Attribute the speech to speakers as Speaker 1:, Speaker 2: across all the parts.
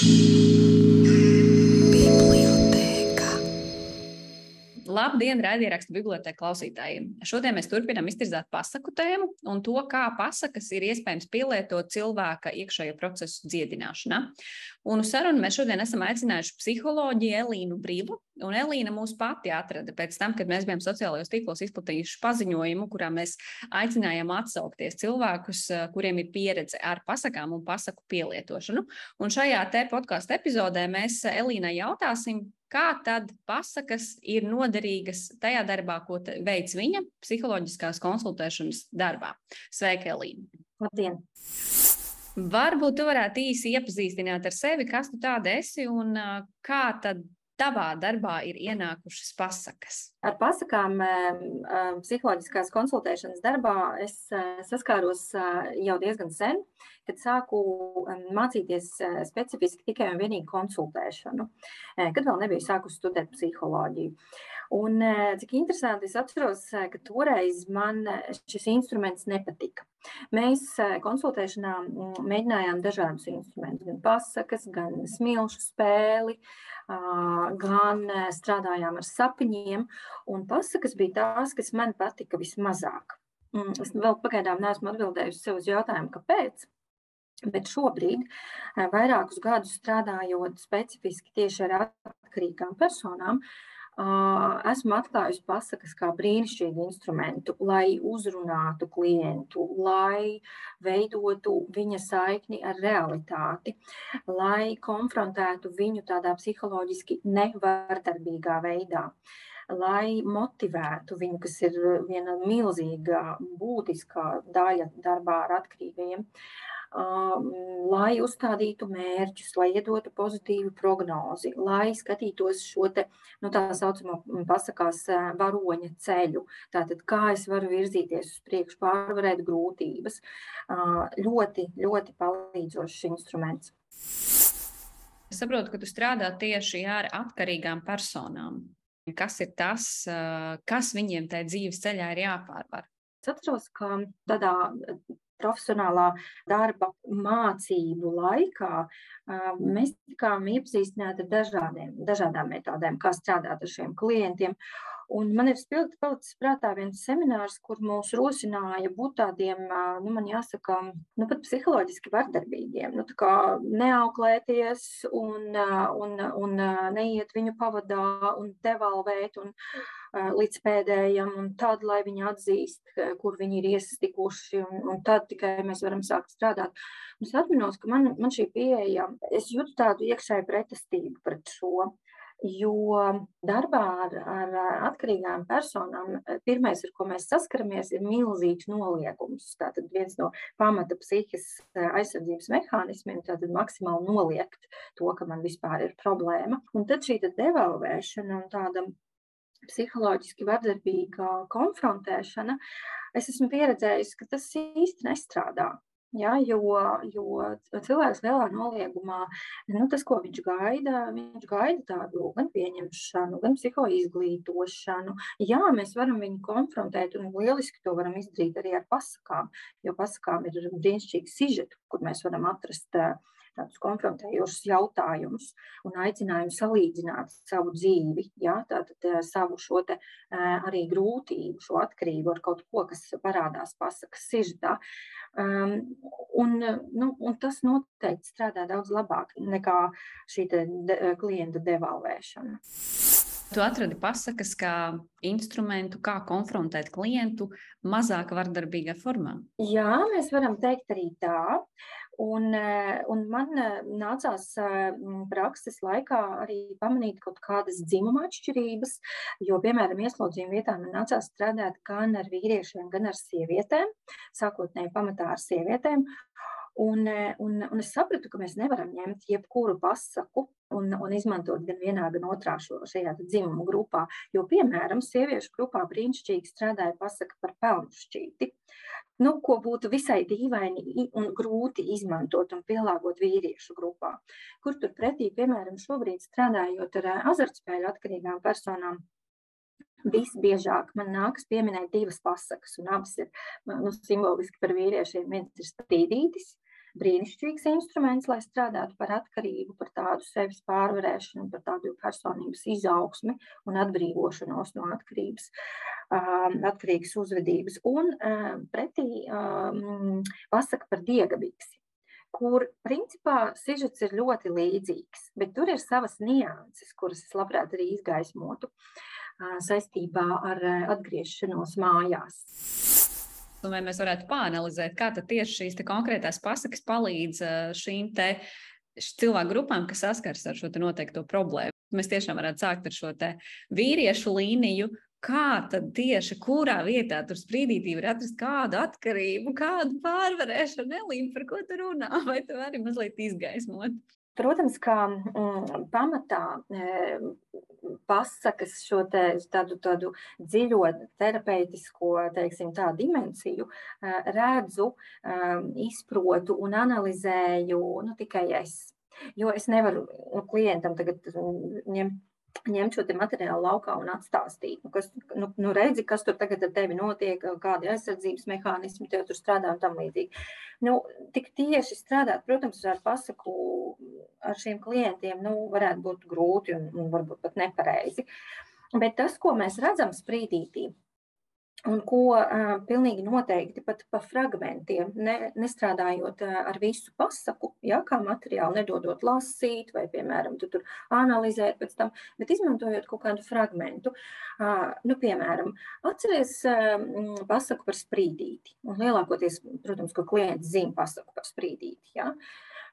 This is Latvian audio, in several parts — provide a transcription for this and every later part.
Speaker 1: Peace. Labdien, raidierakstu bibliotēku klausītājiem! Šodien mēs turpinām iztirzāt pasaku tēmu un to, kā pasakas ir iespējams pielietot cilvēka iekšējo procesu dziedināšanā. Un uz sarunu mēs šodien esam aicinājuši psiholoģiju Elīnu Brīvu. Un Elīna mūs pati atrada pēc tam, kad mēs bijām sociālajos tīklos izplatījuši paziņojumu, kurā mēs aicinājām atsaukties cilvēkus, kuriem ir pieredze ar pasakām un pasaku pielietošanu. Un šajā te podkāstu epizodē mēs Elīnai jautāsim, kā tad pasakas ir noderīgas tajā darbā, ko veic viņa psiholoģiskās konsultēšanas darbā. Sveika, Elīna!
Speaker 2: Labdien!
Speaker 1: Varbūt tu varētu īsi iepazīstināt ar sevi, kas tu tāda esi un kā tad tavā darbā ir ienākušas pasakas?
Speaker 2: Ar pasakām psiholoģiskās konsultēšanas darbā es saskāros jau diezgan sen, kad sāku mācīties specifiski tikai un vienīgi konsultēšanu, kad vēl nebiju sākusi studēt psiholoģiju. Un, cik interesanti, es atceros, ka toreiz man šis instruments nepatika. Mēs konsultēšanā mēģinājām dažādus instrumentus, gan pasakas, gan smilšu spēli, gan strādājām ar sapņiem. Un pasakas bija tās, kas man patika vismazāk. Mm, es vēl pagaidām neesmu atbildējusi sev uz jautājumu, kāpēc. Bet šobrīd, vairākus gadus strādājot specifiski tieši ar atkarīgām personām, esmu atklājusi pasakas kā brīnišķīgu instrumentu, lai uzrunātu klientu, lai veidotu viņa saikni ar realitāti, lai konfrontētu viņu tādā psiholoģiski nevardarbīgā veidā lai motivētu viņu, kas ir viena milzīga, būtiska daļa darbā ar atkarīgajiem. Uh, lai uzstādītu mērķus, lai iedotu pozitīvu prognozi, lai skatītos šo te, nu, tā saucamo pasakās varoņa ceļu. Tātad, kā es varu virzīties uz priekšu, pārvarēt grūtības. Ļoti, ļoti palīdzošs instruments.
Speaker 1: Es saprotu, ka tu strādā tieši ar atkarīgām personām. Kas ir tas, kas viņiem tajā dzīves ceļā ir jāpārvar?
Speaker 2: Es atceros, ka tādā profesionālā darba mācību laikā mēs tikām iepazīstināti ar dažādiem, dažādām metodēm, kā strādāt ar šiem klientiem. Un man ir spilgti palicis prātā viens seminārs, kur mūs rosināja būt tādiem, nu, man jāsaka, nu, pat psiholoģiski vardarbīgiem. Nu, tā kā neauklēties un, un, un neiet viņu pavadā un devalvēt un līdz pēdējam, un tad, lai viņi atzīst, kur viņi ir iesastikuši, un, un tad tikai mēs varam sākt strādāt. Un es atminos, ka man, man šī pieeja, es jūtu tādu iekšēju pretestību pret šo. Jo darbā ar, ar atkarīgām personām pirmais, ar ko mēs saskaramies, ir milzīgs noliegums. Tātad viens no pamata psihiskās aizsardzības mehānismiem ir maksimāli noliegt to, ka man vispār ir problēma. Un tad šī devalvēšana un tāda psiholoģiski vardarbīga konfrontēšana, es esmu pieredzējusi, ka tas īsti nestrādā. Ja, jo, jo cilvēks lielā noliegumā, nu, tas, ko viņš gaida, viņš gaida tādu gan pieņemšanu, gan psihoizglītošanu. Jā, mēs varam viņu konfrontēt, un lieliski to varam izdarīt arī ar pasakām, jo pasakām ir brīnišķīgi sižeti, kur mēs varam atrast uh, tādus konfrontējošus jautājumus un aicinājumu salīdzināt savu dzīvi, ja, tātad eh, savu šo te, eh, arī grūtību, šo atkarību ar kaut ko, kas parādās pasakas sižetā. Um, un, nu, un tas noteikti strādā daudz labāk nekā šī de, klienta devalvēšana.
Speaker 1: Tu atradi pasakas kā instrumentu, kā konfrontēt klientu mazāk vardarbīgā formā.
Speaker 2: Jā, mēs varam teikt arī tā. Un, eh, un man eh, nācās eh, prakses laikā arī pamanīt kaut kādas dzimuma atšķirības, jo, piemēram, ieslodzījuma vietā man nācās strādāt gan ar vīriešiem, gan ar sievietēm, sākotnēji pamatā ar sievietēm. Un, un, un es sapratu, ka mēs nevaram ņemt jebkuru pasaku un, un izmantot gan vienā, gan otrā šo, šajā dzimumu grupā. Jo, piemēram, sieviešu grupā brīnišķīgi strādāja pasaka par pelnu šķīti nu, ko būtu visai dīvaini un grūti izmantot un pielāgot vīriešu grupā. Kur turpretī, piemēram, šobrīd strādājot ar azartspēļu atkarīgām personām, visbiežāk man nākas pieminēt divas pasakas, un abas ir nu, simboliski par vīriešiem. Viens ir strīdītis, brīnišķīgs instruments, lai strādātu par atkarību, par tādu sevis pārvarēšanu, par tādu personības izaugsmi un atbrīvošanos no atkarības, atkarīgas uzvedības. Un pretī pasaka par diegabiksi kur principā sižets ir ļoti līdzīgs, bet tur ir savas nianses, kuras es labprāt arī izgaismotu saistībā ar atgriešanos mājās.
Speaker 1: Un vai mēs varētu pāanalizēt, kā tieši šīs konkrētās pasakas palīdz šīm te cilvēku grupām, kas saskars ar šo noteikto problēmu? Mēs tiešām varētu sākt ar šo vīriešu līniju, kā tad tieši kurā vietā tur sprīdītī var atrast kādu atkarību, kādu pārvarēšanu, Elīna, par ko tu runā, vai tu vari mazliet izgaismot?
Speaker 2: Protams, ka mm, pamatā e, pasakas šo te, tādu, tādu dziļo terapeitisko teiksim, tā, dimensiju e, redzu, e, izprotu un analizēju nu, tikai es. Jo es nevaru klientam tagad ņemt ņemt šo materiālu laukā un atstāstīt. Nu, kas, nu, nu redzi, kas tur tagad ar tevi notiek, kādi aizsardzības mehānismi tev tur strādā un tam līdzīgi. Nu, tik tieši strādāt, protams, ar pasaku ar šiem klientiem nu, varētu būt grūti un, un varbūt pat nepareizi. Bet tas, ko mēs redzam sprīdītī, Un ko uh, pilnīgi noteikti pat pa fragmentiem, ne, nestrādājot uh, ar visu pasaku, ja, kā materiālu, nedodot lasīt vai, piemēram, tu tur analizēt pēc tam, bet izmantojot kaut kādu fragmentu. Uh, nu, piemēram, atceries uh, pasaku par sprīdīti. Un lielākoties, protams, ko klients zina pasaku par sprīdīti. Ja.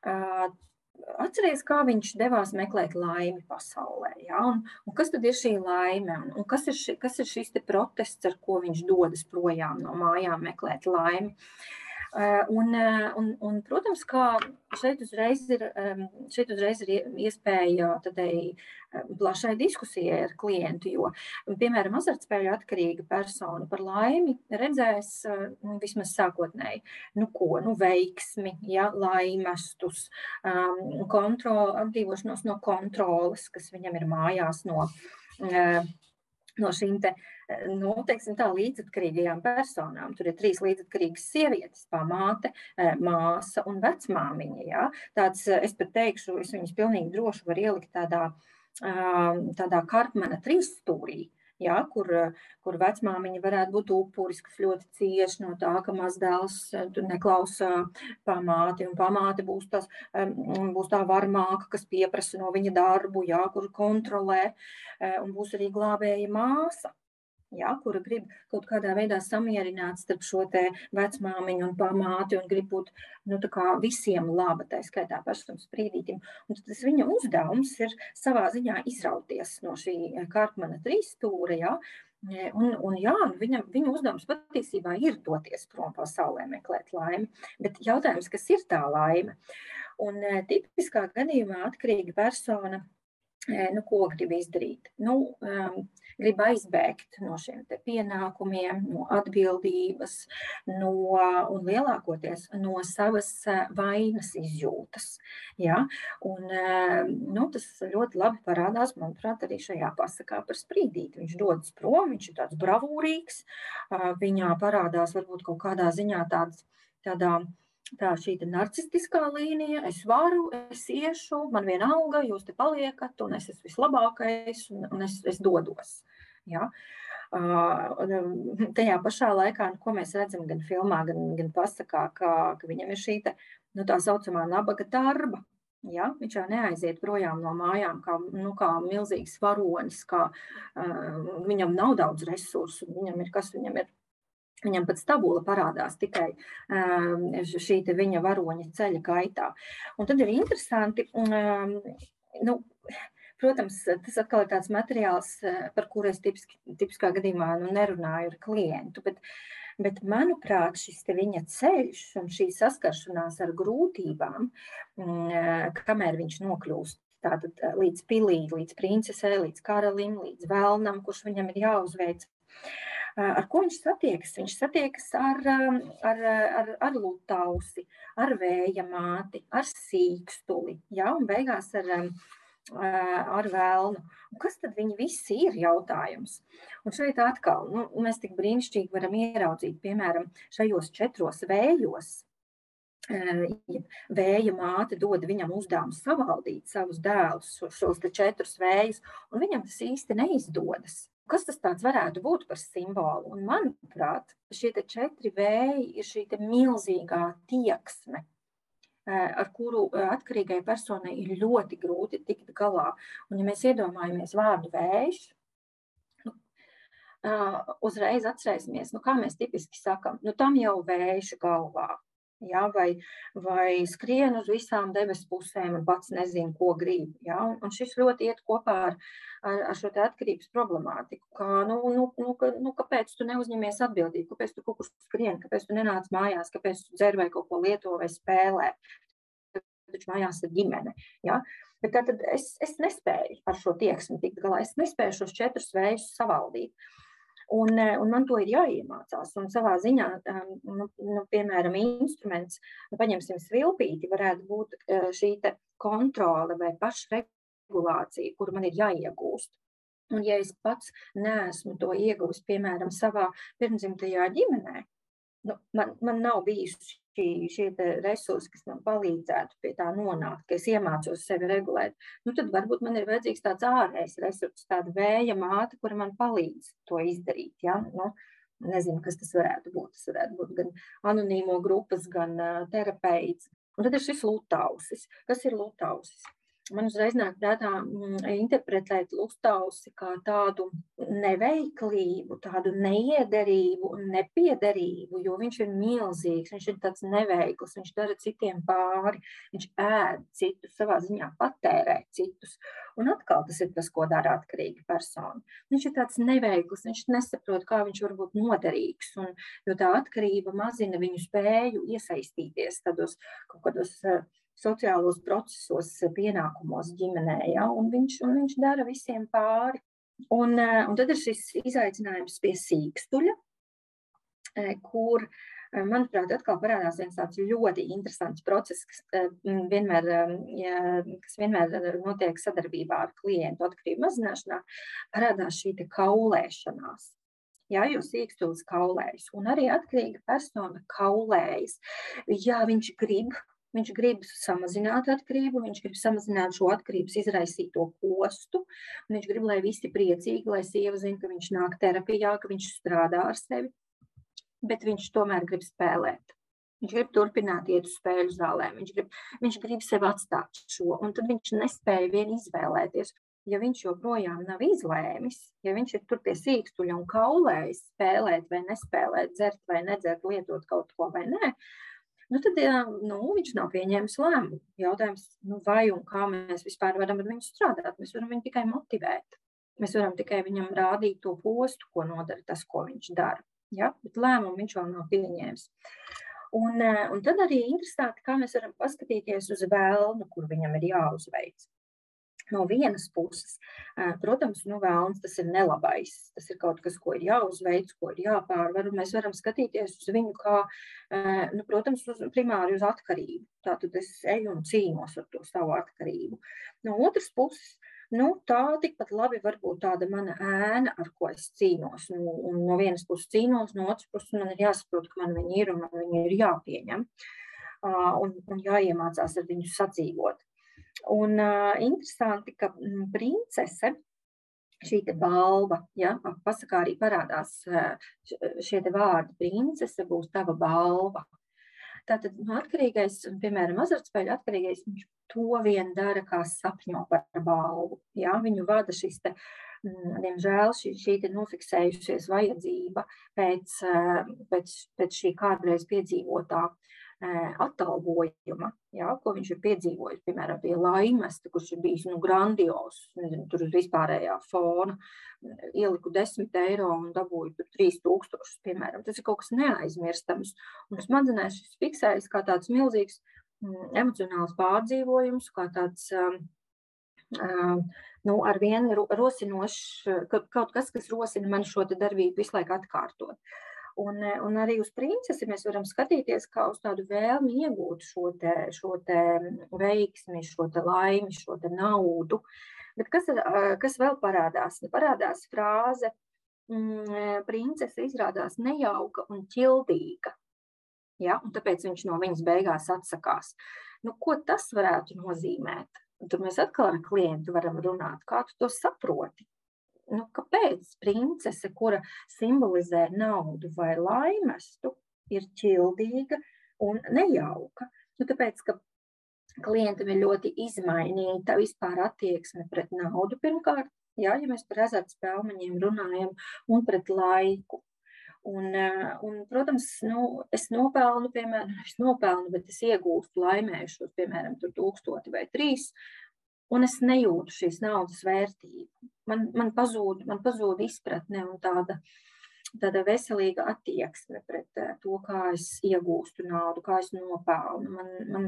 Speaker 2: Uh, Atcerieties, kā viņš devās meklēt laimi pasaulē. Ja? Un, un kas tad ir šī laime? Un, un kas, ir ši, kas ir šis protests, ar ko viņš dodas projām no mājām meklēt laimi? Uh, un, eh, un, un, protams, ka šeit uzreiz ir, šeit uzreiz ir iespēja tādai plašai diskusijai ar klientu, jo, piemēram, azartspēļu atkarīga persona par laimi redzēs nu, vismaz sākotnēji, nu ko, nu veiksmi, ja, laimestus, kontroli, atbrīvošanos no kontroles, kas viņam ir mājās no, no šīm te nu, teiksim, tā, līdzatkarīgajām personām. Tur ir trīs līdzatkarīgas sievietes, pamāte, e, māsa un vecmāmiņa. Ja? Tāds, e, es pat teikšu, es viņus pilnīgi droši varu ielikt tādā, tādā kartmana trīsstūrī. Ja, kur, kur vecmāmiņa varētu būt upuris, kas ļoti cieši no tā, ka mazdēls e, neklausa pamāti, un pamāte būs, tās, būs tā varmāka, kas pieprasa no viņa darbu, ja, kur kontrolē, un būs arī glābēja māsa ja, kura grib kaut kādā veidā samierināt starp šo vecmāmiņu un pamāti un grib būt nu, visiem laba, tā skaitā pašam sprīdītim. Un tas viņa uzdevums ir savā ziņā izrauties no šī kārtmana trīsstūra, ja, Un, un jā, nu viņam, viņa uzdevums patiesībā ir doties prom pasaulē, meklēt laimi. Bet jautājums, kas ir tā laime? Un tipiskā gadījumā atkarīga persona, nu, ko grib izdarīt? Nu, um, grib aizbēgt no šiem pienākumiem, no atbildības, no, un lielākoties no savas vainas izjūtas. Ja? Un, nu, tas ļoti labi parādās, manuprāt, arī šajā pasakā par sprīdīti. Viņš dodas prom, viņš ir tāds bravūrīgs, viņā parādās varbūt kaut kādā ziņā tāds, tādā tā šī narcistiskā līnija, es varu, es iešu, man vienalga, jūs te paliekat, un es esmu vislabākais, un, un es, es dodos. Ja? Uh, tajā pašā laikā, nu, ko mēs redzam gan filmā, gan, gan pasakā, ka, ka viņam ir šī te, nu, tā saucamā nabaga darba. Ja? Viņš jau neaiziet projām no mājām kā, nu, kā milzīgs varonis, kā uh, viņam nav daudz resursu, viņam ir kas, viņam ir Viņam pat stabula parādās tikai um, šī viņa varoņa ceļa gaitā. Un tad ir interesanti, um, nu, Protams, tas atkal ir tāds materiāls, par kuru es tipiski, tipiskā gadījumā nu, nerunāju ar klientu. Bet, bet manuprāt, šis viņa ceļš un šī saskaršanās ar grūtībām, mm, kamēr viņš nokļūst tātad, līdz pilī, līdz princesei, līdz karalim, līdz vēlnam, kurš viņam ir jāuzveic. Ar ko viņš satiekas? Viņš satiekas ar, ar, ar, ar lutausi, ar vēja māti, ar sīkstuli, ja? un beigās ar, ar vēlnu. Un kas tad viņi visi ir jautājums? Un šeit atkal nu, mēs tik brīnišķīgi varam ieraudzīt, piemēram, šajos četros vējos, vēja māte dod viņam uzdevumu savaldīt savus dēlus, šos četrus vējus, un viņam tas īsti neizdodas. Kas tas varētu būt par simbolu? Un, manuprāt, šie četri vēji ir šī milzīgā tieksme, ar kuru atkarīgai personai ir ļoti grūti tikt galā. Un, ja mēs iedomājamies vārdu vējš, nu, uzreiz atcerēsimies, nu, kā mēs tipiski sakām, nu, tam jau vējš galvā. Ja, vai, vai skrien uz visām debesu pusēm un pats nezina, ko grib. Ja, un, un šis ļoti iet kopā ar, ar, ar šo atkarības problemātiku. Kā, nu, nu, nu, ka, nu, kāpēc tu neuzņemies atbildību, kāpēc tu kaut kur skrien, kāpēc tu nenāc mājās, kāpēc tu dzer vai kaut ko lieto vai spēlē. Taču mājās ir ģimene. Ja? Bet tad es, es nespēju ar šo tieksmi tikt galā. Es nespēju šos četrus vējus savaldīt. Un, eh, un man to ir jāiemācās. Un savā ziņā, ehm, nu, nu, piemēram, instruments, nu, paņemsim svilpīti, varētu būt eh, šī kontrole vai pašregulācija, kuru man ir jāiegūst. Un, ja es pats neesmu to iegūst, piemēram, savā pirmdzimtajā ģimenē, nu, man, man nav bijusi šī, šie resursi, kas man palīdzētu pie tā nonākt, ka es iemācos sevi regulēt, nu, tad varbūt man ir vajadzīgs tāds ārējs resurs, tāda vēja māte, kura man palīdz to izdarīt. Ja? Nu, nezinu, kas tas varētu būt. Tas varētu būt gan anonīmo grupas, gan uh, terapeits. Un tad ir šis lutausis. Kas ir lutausis? Man uzreiz nāk prātā mm, interpretēt Lustausi kā tādu neveiklību, tādu neiederību un nepiederību, jo viņš ir milzīgs, viņš ir tāds neveikls, viņš dara citiem pāri, viņš ēd citus, savā ziņā patērē citus. Un atkal tas ir tas, ko dara atkarīga persona. Viņš ir tāds neveikls, viņš nesaprot, kā viņš var būt noderīgs, un, jo tā atkarība mazina viņu spēju iesaistīties tādos kaut kādos uh, sociālos procesos, pienākumos ģimenē, ja, un, viņš, un viņš dara visiem pāri. Un, eh, un tad ir šis izaicinājums pie sīkstuļa, eh, kur, eh, manuprāt, atkal parādās viens tāds ļoti interesants process, kas vienmēr, kas vienmēr notiek sadarbībā ar klientu atkarību mazināšanā, parādās šī kaulēšanās. Jā, jo sīkstūlis kaulējas, un arī atkarīga persona kaulējas. Jā, viņš grib Viņš grib samazināt atkarību, viņš grib samazināt šo atkarības izraisīto postu. Viņš grib, lai visi priecīgi, lai sieva zina, ka viņš nāk terapijā, ka viņš strādā ar sevi. Bet viņš tomēr grib spēlēt. Viņš grib turpināt iet uz spēļu zālēm. Viņš grib, viņš grib sev atstāt šo, un tad viņš nespēja vien izvēlēties. Ja viņš joprojām nav izlēmis, ja viņš ir tur pie sīkstuļa un kaulējas spēlēt vai nespēlēt, dzert vai nedzert, lietot kaut ko vai nē, nu, tad nu, viņš nav pieņēmis lēmumu. Jautājums, nu, vai un kā mēs vispār varam ar viņu strādāt? Mēs varam viņu tikai motivēt. Mēs varam tikai viņam rādīt to postu, ko nodara tas, ko viņš dara. Ja? Bet lēmumu viņš vēl nav pieņēmis. Un, un tad arī interesanti, kā mēs varam paskatīties uz vēlnu, kur viņam ir jāuzveic. No vienas puses, protams, nu, vēlams tas ir nelabais. Tas ir kaut kas, ko ir jāuzveic, ko ir jāpārvar. Mēs varam skatīties uz viņu kā, nu, protams, uz, primāri uz atkarību. Tātad es eju un cīnos ar to savu atkarību. No otras puses, nu, tā tikpat labi var būt tāda mana ēna, ar ko es cīnos. Nu, un no vienas puses cīnos, no otras puses man ir jāsaprot, ka man viņi ir un man viņi ir jāpieņem. Un, un jāiemācās ar viņu sadzīvot. Un uh, interesanti, ka mm, princese šī balva, ja, pasakā arī parādās šie vārdi, princese būs tava balva. Tātad nu, atkarīgais, piemēram, azartspēļu atkarīgais, viņš to vien dara, kā sapņo par balvu. Ja, viņu vada šis te, mm, diemžēl, šī, šī nofiksējusies vajadzība pēc, pēc, pēc šī kādreiz piedzīvotā atalgojuma, jā, ko viņš ir piedzīvojis, piemēram, pie laimesta, kurš ir bijis nu, grandios, nezinu, tur uz vispārējā fona, ieliku 10 eiro un dabūju tur 3000, piemēram. Tas ir kaut kas neaizmirstams. Un smadzenēs šis fiksējas kā tāds milzīgs mm, emocionāls pārdzīvojums, kā tāds um, um, nu, ar vienu rosinošs, kaut kas, kas rosina man šo darbību visu laiku atkārtot. Un, eh, un arī uz princesi mēs varam skatīties kā uz tādu vēlmi iegūt šo, te, šo te veiksmi, šo te laimi, šo te naudu. Bet kas, eh, kas vēl parādās? Parādās frāze, mm, princese izrādās nejauka un ķildīga. Ja? Un tāpēc viņš no viņas beigās atsakās. Nu, ko tas varētu nozīmēt? Tad mēs atkal ar klientu varam runāt, kā tu to saproti. Nu, kāpēc princese, kura simbolizē naudu vai laimestu, ir ķildīga un nejauka? Nu, tāpēc, ka klientam ir ļoti izmainīta vispār attieksme pret naudu pirmkārt, jā, ja mēs par azartspēlmeņiem runājam, un pret laiku. Un, eh, un, protams, nu, es nopelnu, piemēram, es nopelnu, bet es iegūstu laimējušos, piemēram, tūkstoti vai trīs, un es nejūtu šīs naudas vērtību. Man, man, pazūd, man pazūd izpratne un tāda, tāda veselīga attieksme pret eh, to, kā es iegūstu naudu, kā es nopelnu. Man, man,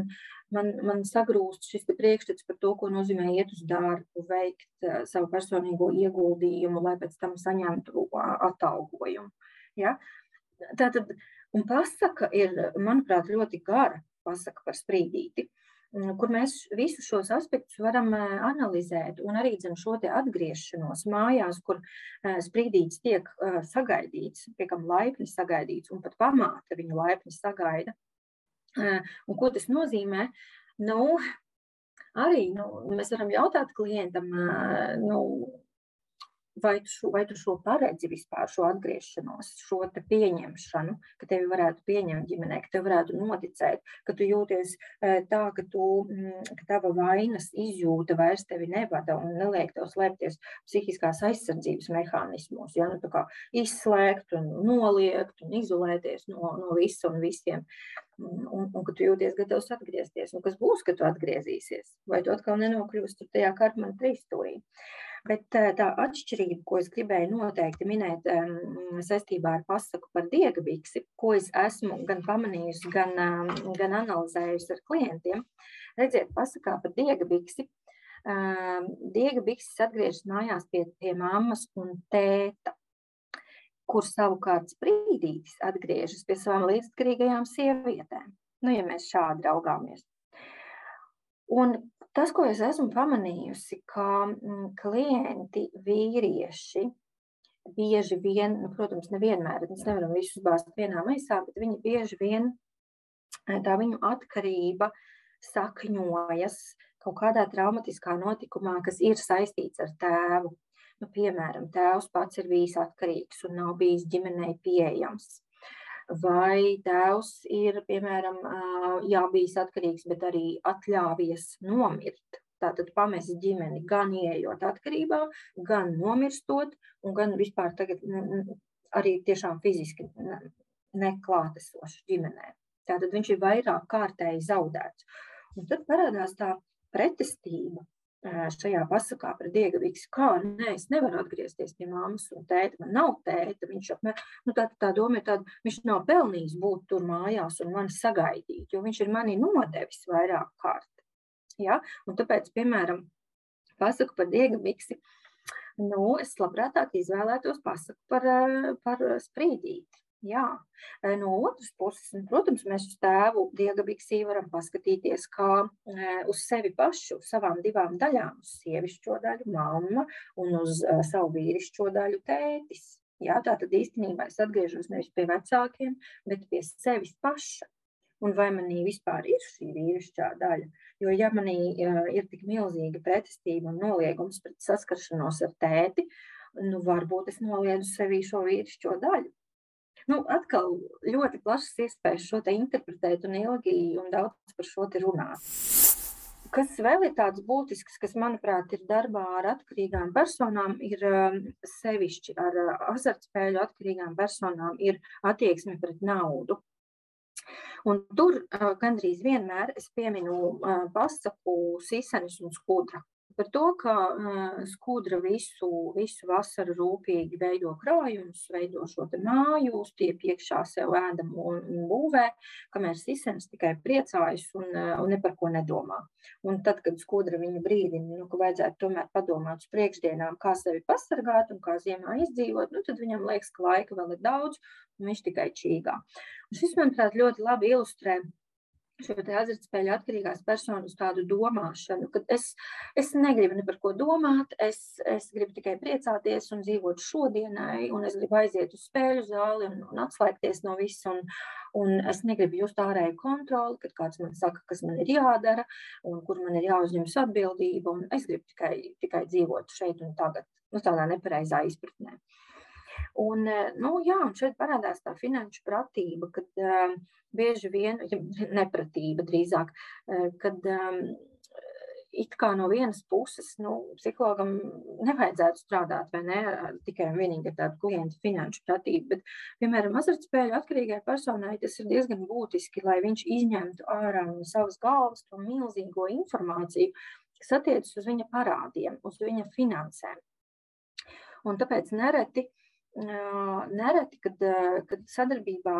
Speaker 2: man, man sagrūst šis priekšstats par to, ko nozīmē iet uz darbu, veikt uh, savu personīgo ieguldījumu, lai pēc tam saņemtu atalgojumu. Ja? Tātad, un pasaka ir, manuprāt, ļoti gara pasaka par sprīdīti, mm, kur mēs visus šos aspektus varam eh, analizēt un arī dzen, šo atgriešanos mājās, kur eh, sprīdīts tiek eh, sagaidīts, piekam laipni sagaidīts un pat pamāte viņu laipni sagaida. Un ko tas nozīmē? Nu, arī nu, mēs varam jautāt klientam, nu, vai tu, šo, vai tu šo paredzi vispār, šo atgriešanos, šo pieņemšanu, ka tevi varētu pieņemt ģimenē, ka tev varētu noticēt, ka tu jūties eh, tā, ka, tu, mm, ka tava vainas izjūta vairs tevi nevada un neliek tev slēpties psihiskās aizsardzības mehānismos, ja, nu, izslēgt un noliegt un izolēties no, no visa un visiem. Un, un, un ka tu jūties gatavs atgriezties. Un kas būs, kad tu atgriezīsies? Vai tu atkal nenokļūsi tajā kartmaņa trīstūrī? Uh, Bet eh, tā atšķirība, ko es gribēju noteikti minēt saistībā ar pasaku par diegabiksi, ko es esmu gan pamanījusi, gan, gan analizējusi ar klientiem, redziet, pasakā par diegabiksi. Diegabiksis atgriežas mājās pie, pie mammas un tēta, kur savukārt sprīdītis atgriežas pie savām līdzatkarīgajām sievietēm. Nu, ja mēs šādi raugāmies. Un tas, ko es esmu pamanījusi, ka mm, klienti, vīrieši, bieži vien, nu, protams, nevienmēr, mēs nevaram visus bāzt vienā maisā, bet viņi bieži vien eh, tā viņu atkarība sakņojas kaut kādā traumatiskā notikumā, kas ir saistīts ar tēvu. Nu, piemēram, tēvs pats ir bijis atkarīgs un nav bijis ģimenei pieejams vai tēvs ir, piemēram, jā, bijis atkarīgs, bet arī atļāvies nomirt. Tātad pamest ģimeni gan ieejot atkarībā, gan nomirstot, un gan vispār tagad arī tiešām fiziski neklātesošs ģimenē. Tātad viņš ir vairāk kārtēji zaudēts. Un tad parādās tā pretestība šajā pasakā par diegavīgs, kā nē, es nevaru atgriezties pie mammas un tēta, man nav tēta, viņš apmēr, nu tā, tā doma ir tāda, viņš nav pelnījis būt tur mājās un mani sagaidīt, jo viņš ir mani nodevis vairāk kārt. Ja? Un tāpēc, piemēram, pasaku par diegavīksi, nu, es labprātāk izvēlētos pasaku par, par sprīdīti. Jā, no otras puses, protams, mēs uz tēvu diagabīksī varam paskatīties kā uz sevi pašu, savām divām daļām, uz sievišķo daļu mamma un uz savu vīrišķo daļu tētis. Jā, tā tad īstenībā es atgriežos nevis pie vecākiem, bet pie sevis paša. Un vai manī vispār ir šī vīrišķā daļa? Jo, ja manī ir tik milzīga pretestība un noliegums pret saskaršanos ar tēti, nu, varbūt es noliedzu sevī šo vīrišķo daļu. Nu, atkal ļoti plašas iespējas šo te interpretēt un ilgi un daudz par šo te runāt. Kas vēl ir tāds būtisks, kas, manuprāt, ir darbā ar atkarīgām personām, ir um, sevišķi ar uh, azartspēļu atkarīgām personām, ir attieksme pret naudu. Un tur uh, gandrīz vienmēr es pieminu uh, pasaku sisenis un skudra par to, ka skudra visu, visu vasaru rūpīgi veido krājumus, veido šo māju, stiep iekšā sev ēdamu un, un būvē, kamēr sisenis tikai priecājas un, un ne par ko nedomā. Un tad, kad skudra viņu brīdina, nu, ka vajadzētu tomēr padomāt uz priekšdienām, kā sevi pasargāt un kā ziemā izdzīvot, nu, tad viņam liekas, ka laika vēl ir daudz, un viņš tikai čīgā. Un šis, manuprāt, ļoti labi ilustrē šo azartspēļu atkarīgās personas tādu domāšanu, ka es, es negribu ne par ko domāt, es, es gribu tikai priecāties un dzīvot šodienai, un es gribu aiziet uz spēļu zāli un, un atslēgties no viss, un, un es negribu just ārēju kontroli, kad kāds man saka, kas man ir jādara, un kur man ir jāuzņemas atbildība, un es gribu tikai, tikai dzīvot šeit un tagad, nu, tādā nepareizā izpratnē. Un, nu, jā, un šeit parādās tā finanšu pratība, kad uh, bieži vien, ja nepratība drīzāk, eh, kad um, it kā no vienas puses nu, psihologam nevajadzētu strādāt ne, tikai un vienīgi ar tādu klientu finanšu pratību, bet, piemēram, azartspēļu atkarīgai personai tas ir diezgan būtiski, lai viņš izņemtu ārā no savas galvas to milzīgo informāciju, kas attiecas uz viņa parādiem, uz viņa finansēm. Un tāpēc nereti nereti, kad, kad sadarbībā,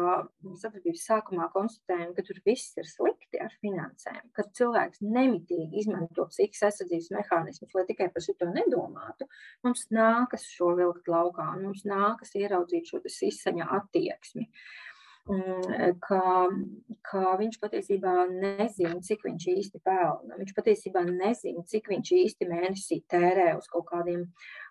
Speaker 2: sadarbības sākumā konstatējam, ka tur viss ir slikti ar finansēm, kad cilvēks nemitīgi izmanto psihiskās aizsardzības mehānismus, lai tikai par šo nedomātu, mums nākas šo vilkt laukā, mums nākas ieraudzīt šo izsaņa attieksmi. Uh, ka, ka viņš patiesībā nezina, cik viņš īsti pelna. Viņš patiesībā nezina, cik viņš īsti mēnesī tērē uz kaut kādiem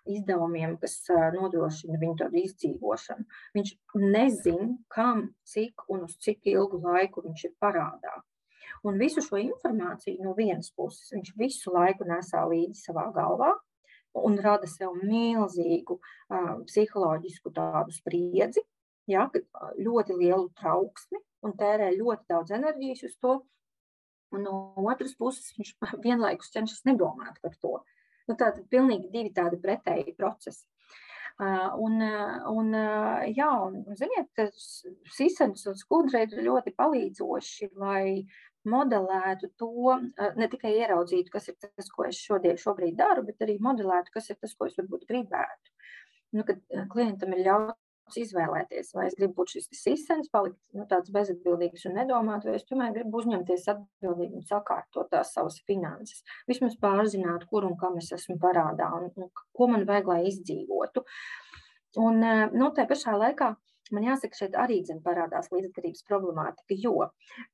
Speaker 2: izdevumiem, kas nodrošina viņu izdzīvošanu. Viņš nezina, kam, cik un uz cik ilgu laiku viņš ir parādā. Un visu šo informāciju no vienas puses viņš visu laiku nesā līdzi savā galvā, un rada sev milzīgu uh, psiholoģisku tādu spriedzi, ja, ļoti lielu trauksmi un tērē ļoti daudz enerģijas uz to. Un no otras puses, viņš vienlaikus cenšas nedomāt par to. Nu, tā ir pilnīgi divi tādi pretēji procesi. Uh, un, un, jā, un, ziniet, Sīsens un Skudra ir ļoti palīdzoši, lai modelētu to, ne tikai ieraudzītu, kas ir tas, ko es šodien, šobrīd daru, bet arī modelētu, kas ir tas, ko es varbūt gribētu. Nu, kad klientam ir ļauts izvēlēties, vai es gribu būt šis izsens, palikt nu, tāds bezatbildīgs un nedomāt, vai es tomēr gribu uzņemties atbildību un sakārtot tās savas finanses. Vismaz pārzināt, kur un kam es esmu parādā un, un ko man vajag, lai izdzīvotu. Un, eh, nu, tā pašā laikā Man jāsaka, šeit arī zin, parādās līdzatkarības problemātika, jo,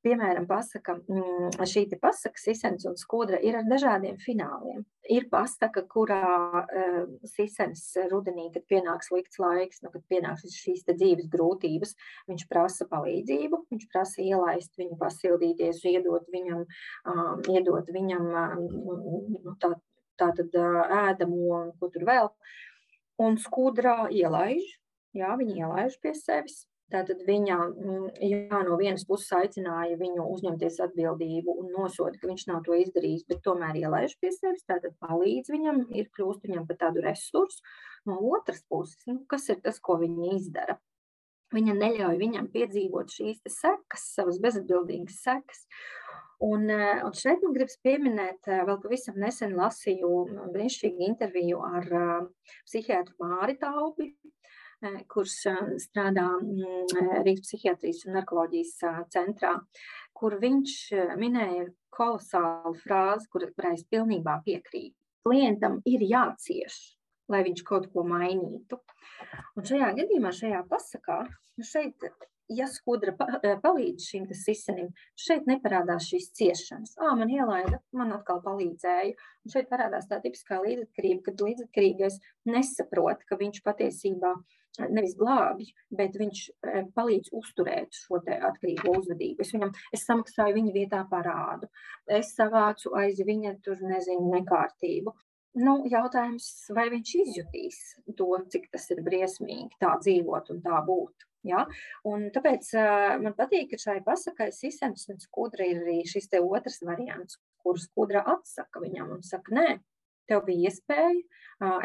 Speaker 2: piemēram, pasaka, mm, šī pasaka, Sisens un Skudra ir ar dažādiem fināliem. Ir pasaka, kurā uh, Sisens rudenī, kad pienāks slikts laiks, nu, kad pienāks šīs dzīves grūtības, viņš prasa palīdzību, viņš prasa ielaist viņu, pasildīties, iedot viņam, um, iedot viņam um, tā, tā tad ēdamo un ko tur vēl. Un skudrā ielaiž, jā, viņi ielaiž pie sevis. Tātad viņa mm, jā, no vienas puses aicināja viņu uzņemties atbildību un nosoda, ka viņš nav to izdarījis, bet tomēr ielaiž pie sevis, tātad palīdz viņam, ir kļūst viņam par tādu resursu. No otras puses, nu, kas ir tas, ko viņa izdara? Viņa neļauj viņam piedzīvot šīs sekas, savas bezatbildīgas sekas. Un, eh, un šeit man gribas pieminēt, eh, vēl pavisam nesen lasīju brīnišķīgu interviju ar uh, psihiatru Māri Taubi, kurš strādā mm, Rīgas psihiatrijas un narkoloģijas centrā, kur viņš minēja kolosālu frāzi, kurai es pilnībā piekrītu. Klientam ir jācieš, lai viņš kaut ko mainītu. Un šajā gadījumā, šajā pasakā, nu šeit ja skudra palīdz šim sisenim, šeit neparādās šīs ciešanas. Ā, man ielaida, man atkal palīdzēja. Un šeit parādās tā tipiskā līdzatkarība, kad līdzatkarīgais nesaprot, ka viņš patiesībā nevis glābj, bet viņš palīdz uzturēt šo atkarīgo uzvedību. Es viņam es samaksāju viņa vietā parādu, es savācu aiz viņa tur nezinu nekārtību. Nu, jautājums, vai viņš izjutīs to, cik tas ir briesmīgi tā dzīvot un tā būt. Ja? Un tāpēc uh, man patīk, ka šai pasakai Sisens un Skudra ir arī šis otrs variants, kur Skudra atsaka viņam un saka, nē, tev bija iespēja,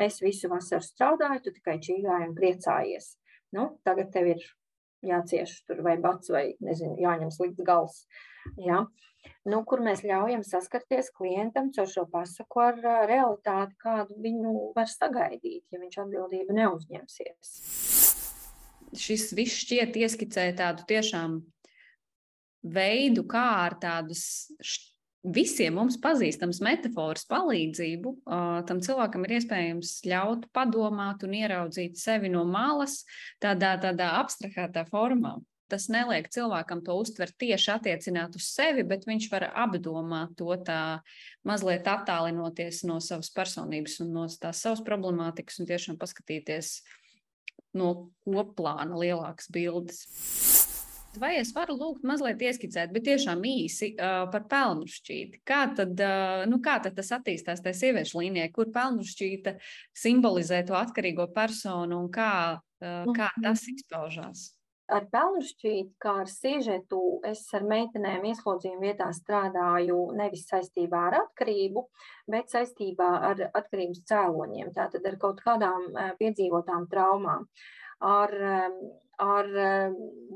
Speaker 2: es visu vasaru strādāju, tu tikai čīgāji un priecājies. Nu, tagad tev ir jācieš tur vai bats vai, nezinu, jāņem slikts gals. Ja? Nu, kur mēs ļaujam saskarties klientam caur šo pasaku ar realitāti, kādu viņu var sagaidīt, ja viņš atbildību neuzņemsies.
Speaker 1: Šis viss šķiet ieskicē tādu tiešām veidu, kā ar tādas visiem mums pazīstams metafors palīdzību, tam cilvēkam ir iespējams ļaut padomāt un ieraudzīt sevi no malas tādā, tādā abstrahētā formā. tas neliek cilvēkam to uztvert tieši attiecināt uz sevi, bet viņš var apdomāt to tā mazliet attālinoties no savas personības un no tās savas problemātikas un tiešām paskatīties no koplāna lielākas bildes. Vai es varu lūgt mazliet ieskicēt, bet tiešām īsi uh, par pelnu šķīti? Kā tad, uh, nu, kā tad tas attīstās tajā sieviešu līnijā, kur pelnu šķīta simbolizē to atkarīgo personu un kā, uh, kā tas izpaužās?
Speaker 2: Ar pelnu šķīti, kā ar siežetu, es ar meitenēm ieslodzījuma vietā strādāju nevis saistībā ar atkarību, bet saistībā ar atkarības cēloņiem, tātad ar kaut kādām piedzīvotām traumām. Ar, ar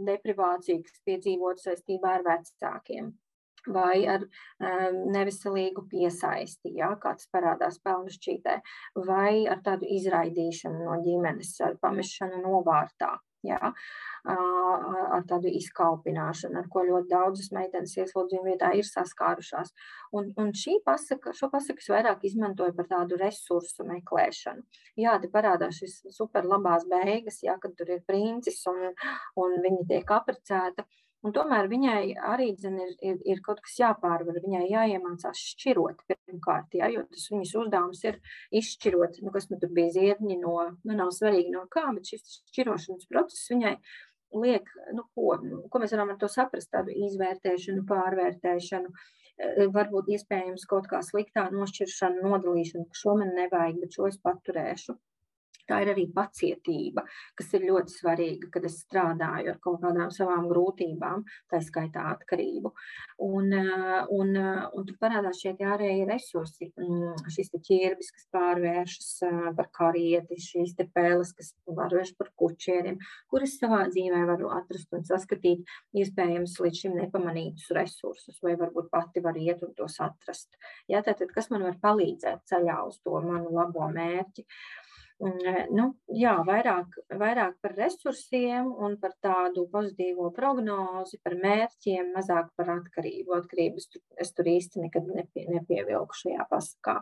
Speaker 2: deprivāciju, kas piedzīvot saistībā ar vecākiem. Vai ar um, neveselīgu piesaisti, ja, kāds parādās pelnu šķītē, vai ar tādu izraidīšanu no ģimenes, ar pamešanu novārtā. Ja, ar tādu izkalpināšanu, ar ko ļoti daudzas meitenes ieslodzījuma vietā ir saskārušās. Un, un šī pasaka, šo pasaku es vairāk izmantoju par tādu resursu meklēšanu. Jā, te parādās šis super labās beigas, jā, kad tur ir princis un, un viņi tiek aprecēta. Un tomēr viņai arī dzen, ir, ir, ir kaut kas jāpārvar, viņai jāiemācās šķirot pirmkārt, ja, jo tas viņas uzdevums ir izšķirot, nu, kas nu tur bija ziedņi no, nu nav svarīgi no kā, bet šis šķirošanas process viņai liek, nu, ko, nu, ko mēs varam ar to saprast, tādu izvērtēšanu, pārvērtēšanu, eh, varbūt iespējams kaut kā sliktā nošķiršana, nodalīšana, ka šo man nevajag, bet šo es paturēšu. Tā ir arī pacietība, kas ir ļoti svarīga, kad es strādāju ar kaut kādām savām grūtībām, tā skaitā atkarību. Un, eh, un, eh, un tur parādās šie ārējie resursi, mm, šis ķērbis, kas pārvēršas eh, par karieti, šīs te pēles, kas pārvēršas par kučieriem, kuras savā dzīvē varu atrast un saskatīt iespējams līdz šim nepamanītus resursus, vai varbūt pati var iet un tos atrast. Ja, tātad, kas man var palīdzēt ceļā uz to manu labo mērķi? Uh, Nu, jā, vairāk, vairāk par resursiem un par tādu pozitīvo prognozi, par mērķiem, mazāk par atkarību. Atkarības es tur īsti nekad nepie, nepievilku šajā pasakā.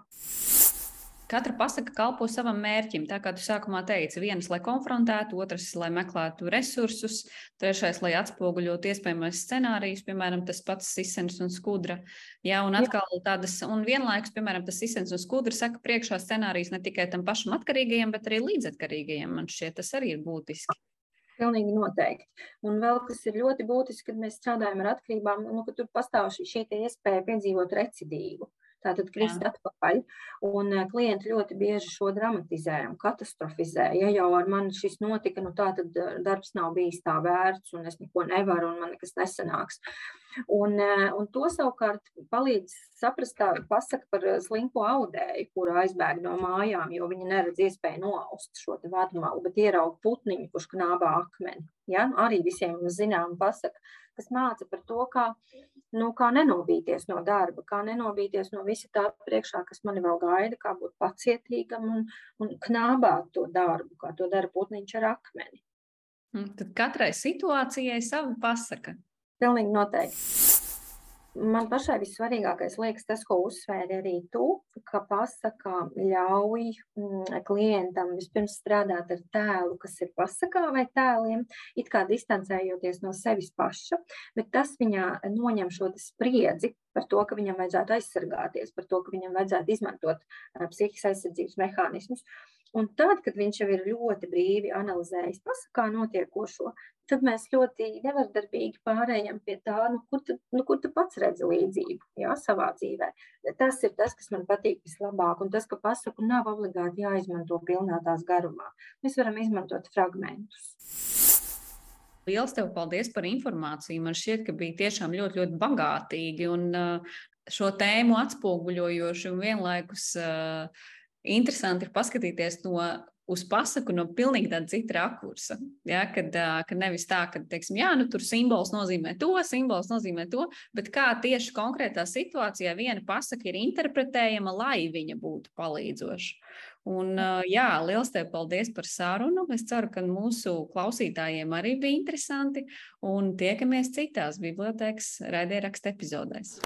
Speaker 1: Katra pasaka kalpo savam mērķim. Tā kā tu sākumā teici, viens, lai konfrontētu, otrs, lai meklētu resursus, trešais, lai atspoguļotu iespējamais scenārijus, piemēram, tas pats sisens un skudra. Jā, un atkal Jā. tādas, un vienlaikus, piemēram, tas sisens un skudra saka priekšā scenārijus ne tikai tam pašam atkarīgajam, bet arī līdzatkarīgajam. Man šķiet, tas arī ir būtiski.
Speaker 2: Pilnīgi noteikti. Un vēl kas ir ļoti būtiski, kad mēs strādājam ar atkarībām, nu, ka tur pastāv šī, šī iespēja piedzīvot recidīvu tātad krist atpakaļ. Un eh, klienti ļoti bieži šo dramatizē un katastrofizē. Ja jau ar mani šis notika, nu tā tad eh, darbs nav bijis tā vērts, un es neko nevaru, un man nekas nesanāks. Un, eh, un to savukārt palīdz saprast, tā pasaka par slinko audēju, kura aizbēg no mājām, jo viņi neredz iespēju noaust šo vadmalu, bet ieraug putniņu, kurš knābā akmeni. Ja? Arī visiem zinām pasaka, kas māca par to, kā nu, kā nenobīties no darba, kā nenobīties no visa tā priekšā, kas mani vēl gaida, kā būt pacietīgam un, un knābāt to darbu, kā to dara putniņš ar akmeni.
Speaker 1: Un tad katrai situācijai sava pasaka.
Speaker 2: Pilnīgi noteikti. Man pašai vissvarīgākais liekas tas, ko uzsvēri arī tu, ka pasakā ļauj mm, klientam vispirms strādāt ar tēlu, kas ir pasakā vai tēliem, it kā distancējoties no sevis paša, bet tas viņā noņem šo spriedzi par to, ka viņam vajadzētu aizsargāties, par to, ka viņam vajadzētu izmantot uh, psihiskās aizsardzības mehānismus. Un tad, kad viņš jau ir ļoti brīvi analizējis pasakā notiekošo, tad mēs ļoti nevardarbīgi pārējām pie tā, nu, kur, tu, nu, kur tu pats redzi līdzību jā, savā dzīvē. Tas ir tas, kas man patīk vislabāk, un tas, ka pasaku nav obligāti jāizmanto pilnā tās garumā. Mēs varam izmantot fragmentus.
Speaker 1: Lielas tev paldies par informāciju. Man šķiet, ka bija tiešām ļoti, ļoti bagātīgi un uh, šo tēmu atspoguļojoši un vienlaikus uh, interesanti ir paskatīties no uz pasaku no pilnīgi tāda cita rakursa. Ja, kad, kad nevis tā, ka, teiksim, jā, nu, tur simbols nozīmē to, simbols nozīmē to, bet kā tieši konkrētā situācijā viena pasaka ir interpretējama, lai viņa būtu palīdzoša. Un, jā, liels tev paldies par sarunu. Es ceru, ka mūsu klausītājiem arī bija interesanti. Un tiekamies citās bibliotekas raidierakstu epizodēs.